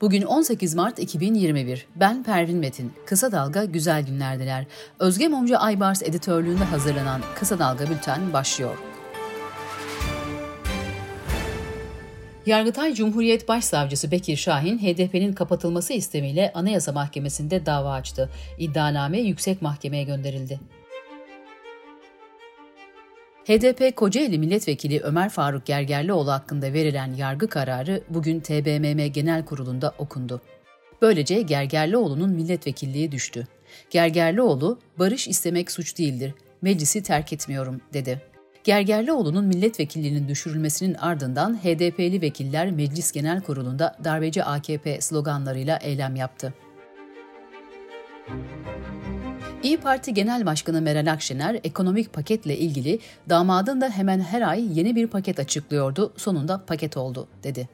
Bugün 18 Mart 2021. Ben Pervin Metin. Kısa Dalga güzel günlerdiler. Özge Mumcu Aybars editörlüğünde hazırlanan Kısa Dalga Bülten başlıyor. Yargıtay Cumhuriyet Başsavcısı Bekir Şahin, HDP'nin kapatılması istemiyle Anayasa Mahkemesi'nde dava açtı. İddianame yüksek mahkemeye gönderildi. HDP Kocaeli Milletvekili Ömer Faruk Gergerlioğlu hakkında verilen yargı kararı bugün TBMM Genel Kurulu'nda okundu. Böylece Gergerlioğlu'nun milletvekilliği düştü. Gergerlioğlu, barış istemek suç değildir, meclisi terk etmiyorum dedi. Gergerlioğlu'nun milletvekilliğinin düşürülmesinin ardından HDP'li vekiller Meclis Genel Kurulu'nda darbeci AKP sloganlarıyla eylem yaptı. İyi Parti Genel Başkanı Meral Akşener ekonomik paketle ilgili damadın da hemen her ay yeni bir paket açıklıyordu, sonunda paket oldu dedi.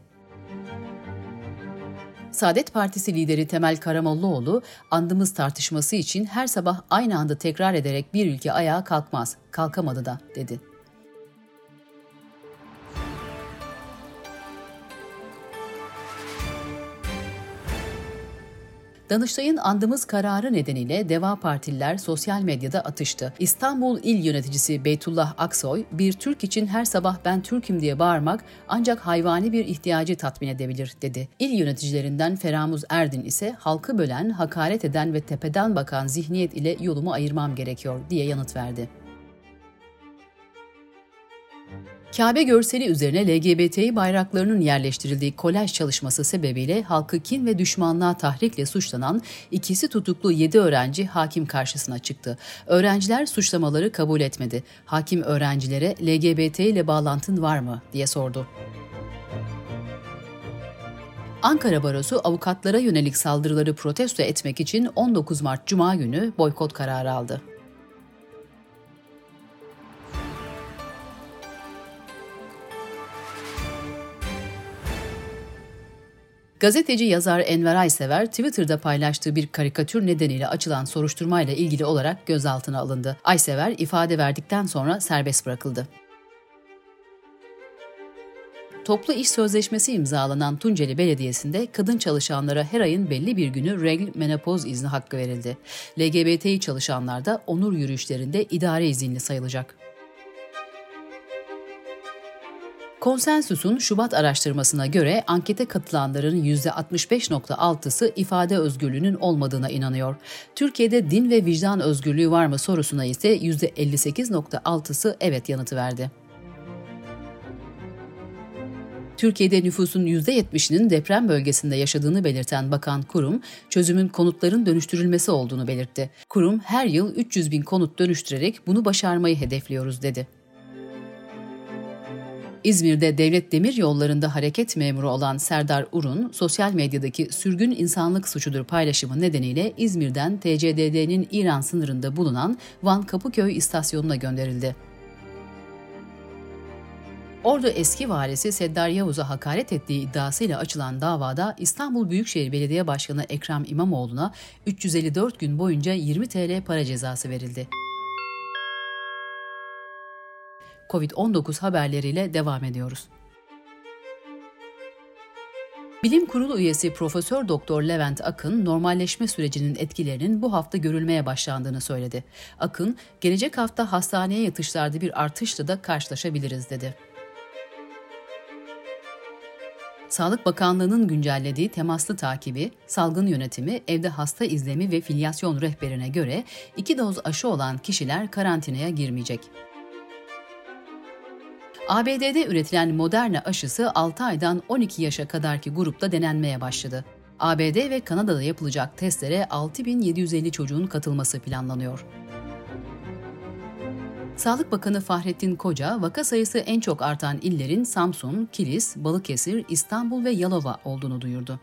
Saadet Partisi lideri Temel Karamollaoğlu, andımız tartışması için her sabah aynı anda tekrar ederek bir ülke ayağa kalkmaz, kalkamadı da dedi. Danıştay'ın andımız kararı nedeniyle Deva Partililer sosyal medyada atıştı. İstanbul İl Yöneticisi Beytullah Aksoy, bir Türk için her sabah ben Türk'üm diye bağırmak ancak hayvani bir ihtiyacı tatmin edebilir dedi. İl yöneticilerinden Feramuz Erdin ise halkı bölen, hakaret eden ve tepeden bakan zihniyet ile yolumu ayırmam gerekiyor diye yanıt verdi. Kabe görseli üzerine LGBTİ bayraklarının yerleştirildiği kolaj çalışması sebebiyle halkı kin ve düşmanlığa tahrikle suçlanan ikisi tutuklu 7 öğrenci hakim karşısına çıktı. Öğrenciler suçlamaları kabul etmedi. Hakim öğrencilere LGBT ile bağlantın var mı diye sordu. Ankara Barosu avukatlara yönelik saldırıları protesto etmek için 19 Mart Cuma günü boykot kararı aldı. Gazeteci yazar Enver Aysever Twitter'da paylaştığı bir karikatür nedeniyle açılan soruşturmayla ilgili olarak gözaltına alındı. Aysever ifade verdikten sonra serbest bırakıldı. Toplu iş sözleşmesi imzalanan Tunceli Belediyesi'nde kadın çalışanlara her ayın belli bir günü regl menopoz izni hakkı verildi. LGBTİ çalışanlar da onur yürüyüşlerinde idare izinli sayılacak. Konsensus'un Şubat araştırmasına göre ankete katılanların %65.6'sı ifade özgürlüğünün olmadığına inanıyor. Türkiye'de din ve vicdan özgürlüğü var mı sorusuna ise %58.6'sı evet yanıtı verdi. Türkiye'de nüfusun %70'inin deprem bölgesinde yaşadığını belirten Bakan Kurum, çözümün konutların dönüştürülmesi olduğunu belirtti. Kurum, her yıl 300 bin konut dönüştürerek bunu başarmayı hedefliyoruz dedi. İzmir'de devlet demir yollarında hareket memuru olan Serdar Urun, sosyal medyadaki sürgün insanlık suçudur paylaşımı nedeniyle İzmir'den TCDD'nin İran sınırında bulunan Van Kapıköy istasyonuna gönderildi. Ordu eski valisi Seddar Yavuz'a hakaret ettiği iddiasıyla açılan davada İstanbul Büyükşehir Belediye Başkanı Ekrem İmamoğlu'na 354 gün boyunca 20 TL para cezası verildi. Covid-19 haberleriyle devam ediyoruz. Bilim Kurulu üyesi Profesör Doktor Levent Akın, normalleşme sürecinin etkilerinin bu hafta görülmeye başlandığını söyledi. Akın, gelecek hafta hastaneye yatışlarda bir artışla da karşılaşabiliriz dedi. Sağlık Bakanlığı'nın güncellediği temaslı takibi, salgın yönetimi, evde hasta izlemi ve filyasyon rehberine göre iki doz aşı olan kişiler karantinaya girmeyecek. ABD'de üretilen Moderna aşısı 6 aydan 12 yaşa kadarki grupta denenmeye başladı. ABD ve Kanada'da yapılacak testlere 6750 çocuğun katılması planlanıyor. Sağlık Bakanı Fahrettin Koca, vaka sayısı en çok artan illerin Samsun, Kilis, Balıkesir, İstanbul ve Yalova olduğunu duyurdu.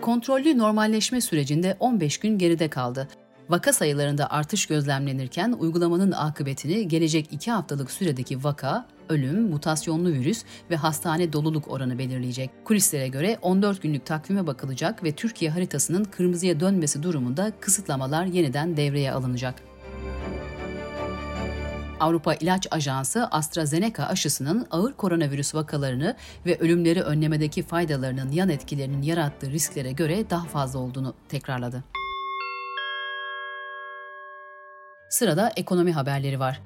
Kontrollü normalleşme sürecinde 15 gün geride kaldı. Vaka sayılarında artış gözlemlenirken uygulamanın akıbetini gelecek 2 haftalık süredeki vaka, ölüm, mutasyonlu virüs ve hastane doluluk oranı belirleyecek. Kulislere göre 14 günlük takvime bakılacak ve Türkiye haritasının kırmızıya dönmesi durumunda kısıtlamalar yeniden devreye alınacak. Avrupa İlaç Ajansı AstraZeneca aşısının ağır koronavirüs vakalarını ve ölümleri önlemedeki faydalarının yan etkilerinin yarattığı risklere göre daha fazla olduğunu tekrarladı. Sırada ekonomi haberleri var.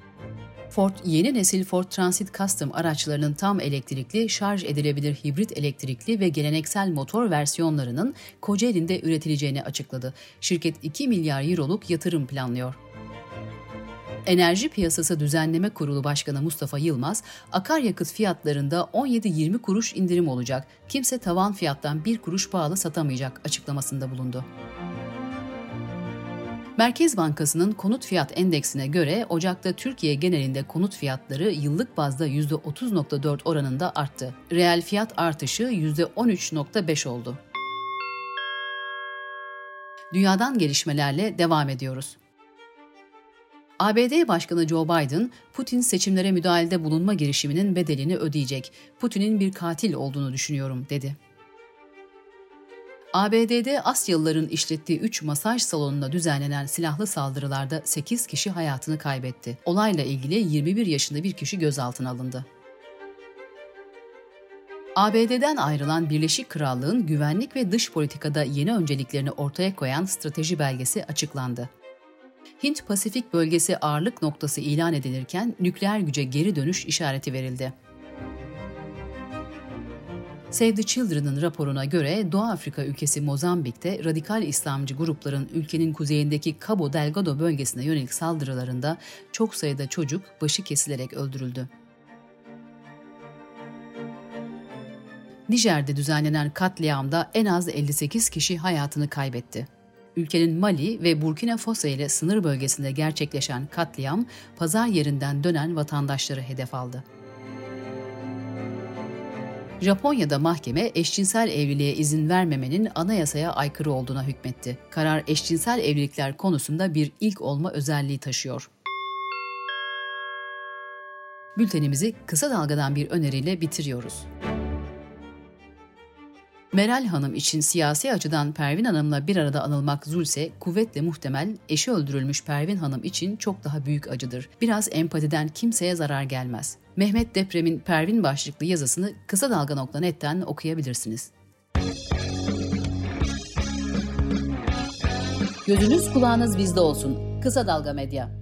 Ford yeni nesil Ford Transit Custom araçlarının tam elektrikli, şarj edilebilir hibrit elektrikli ve geleneksel motor versiyonlarının Kocaeli'nde üretileceğini açıkladı. Şirket 2 milyar euroluk yatırım planlıyor. Enerji Piyasası Düzenleme Kurulu Başkanı Mustafa Yılmaz, akaryakıt fiyatlarında 17-20 kuruş indirim olacak, kimse tavan fiyattan 1 kuruş pahalı satamayacak açıklamasında bulundu. Merkez Bankası'nın konut fiyat endeksine göre Ocak'ta Türkiye genelinde konut fiyatları yıllık bazda %30.4 oranında arttı. Reel fiyat artışı %13.5 oldu. Dünyadan gelişmelerle devam ediyoruz. ABD Başkanı Joe Biden, Putin seçimlere müdahalede bulunma girişiminin bedelini ödeyecek. Putin'in bir katil olduğunu düşünüyorum, dedi. ABD'de Asyalıların işlettiği 3 masaj salonunda düzenlenen silahlı saldırılarda 8 kişi hayatını kaybetti. Olayla ilgili 21 yaşında bir kişi gözaltına alındı. ABD'den ayrılan Birleşik Krallığın güvenlik ve dış politikada yeni önceliklerini ortaya koyan strateji belgesi açıklandı. Hint-Pasifik bölgesi ağırlık noktası ilan edilirken nükleer güce geri dönüş işareti verildi. Save the Children'ın raporuna göre Doğu Afrika ülkesi Mozambik'te radikal İslamcı grupların ülkenin kuzeyindeki Cabo Delgado bölgesine yönelik saldırılarında çok sayıda çocuk başı kesilerek öldürüldü. Nijer'de düzenlenen katliamda en az 58 kişi hayatını kaybetti. Ülkenin Mali ve Burkina Faso ile sınır bölgesinde gerçekleşen katliam, pazar yerinden dönen vatandaşları hedef aldı. Japonya'da mahkeme eşcinsel evliliğe izin vermemenin anayasaya aykırı olduğuna hükmetti. Karar eşcinsel evlilikler konusunda bir ilk olma özelliği taşıyor. Bültenimizi kısa dalgadan bir öneriyle bitiriyoruz. Meral Hanım için siyasi açıdan Pervin Hanım'la bir arada anılmak zulse kuvvetle muhtemel eşi öldürülmüş Pervin Hanım için çok daha büyük acıdır. Biraz empatiden kimseye zarar gelmez. Mehmet Deprem'in Pervin başlıklı yazısını kısa dalga.net'ten okuyabilirsiniz. Gözünüz kulağınız bizde olsun. Kısa Dalga Medya.